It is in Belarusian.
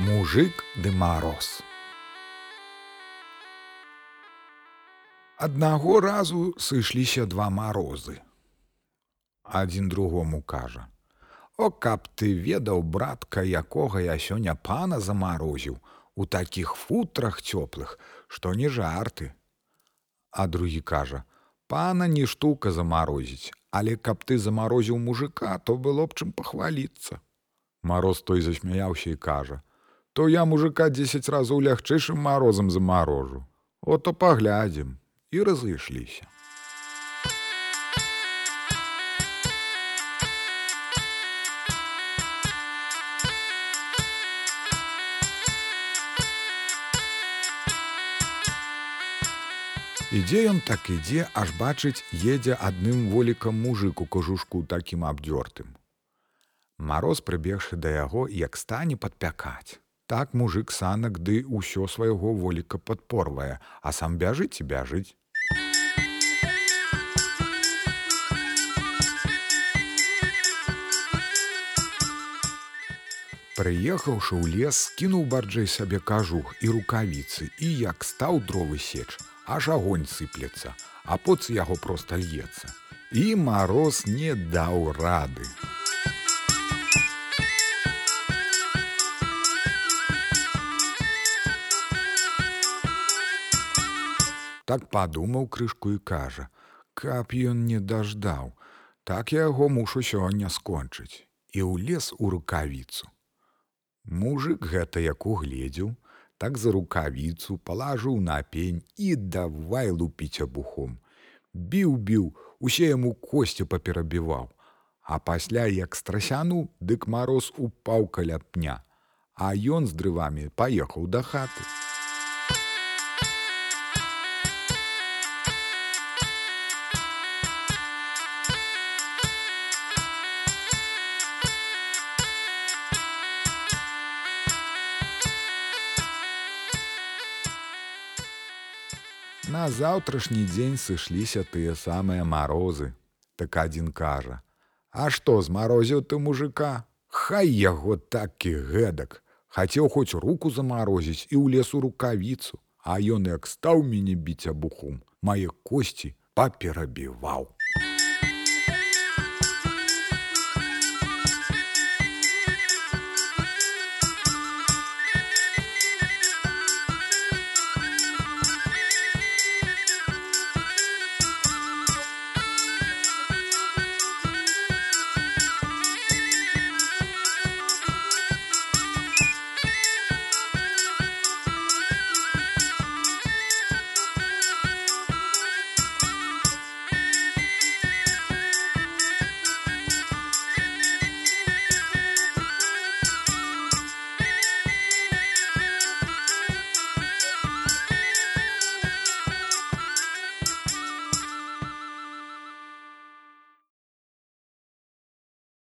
Мужик ды мароз. Аднаго разу сышліся два марозы. Адзін другому кажа: « О, каб ты ведаў, братка, якога я сёння пана замарозіў у такіх футрах цёплых, што не жарты. А другі кажа: « Пана не штука замарозіць, але каб ты замарозіў мужика, то было б чым пахваліцца. Мароз той засмяяўся і кажа: « То я мужика 10 разоў лягчэйшым марозам замарожу. Ото паглядзім і разышліся. Ідзе ён так ідзе, аж бачыць, едзе адным волікам мужык у кажушку такім абдёртым. Мароз прыбегшы да яго, як стане падпякаць. Так мужик санак ды ўсё свайго воліка падпорвае, а сам бяжыць і бяжыць. Прыехаўшы ў лес, скінуў барджэй сабе кажух і рукавіцы і як стаў дровы сеч, аж агонь сыплецца, а поц яго проста льецца. І мароз не даў рады. Так падумаў крышку і кажа: « Каб ён не даждаў, так яго мушу сёння скончыць і ў лес у рукавіцу. Мужик гэта як угледзеў, так за рукавіцу палажыў на пень і давай лупіць абухом. Біў біў, усе яму косці паперабіваў, А пасля як страсяну, дык мароз упаў каля пня, а ён з дрывамі паехаў да хаты. На заўтрашні дзень сышліся тыя самыя марозы. Так адзін кажа: « А што змарозіў ты мужика? Хай яго так і гэтак. Хацеў хоць руку замарозіць і ў лесу рукавіцу, а ён як стаў мяне біць абухом, мае косці паперабіваў.